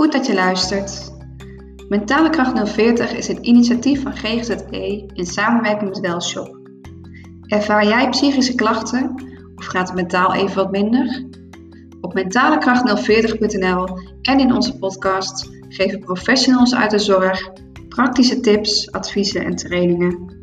Goed dat je luistert. Mentale Kracht 040 is een initiatief van GGZE in samenwerking met Welshop. Ervaar jij psychische klachten of gaat het mentaal even wat minder? Op mentalekracht040.nl en in onze podcast geven professionals uit de zorg praktische tips, adviezen en trainingen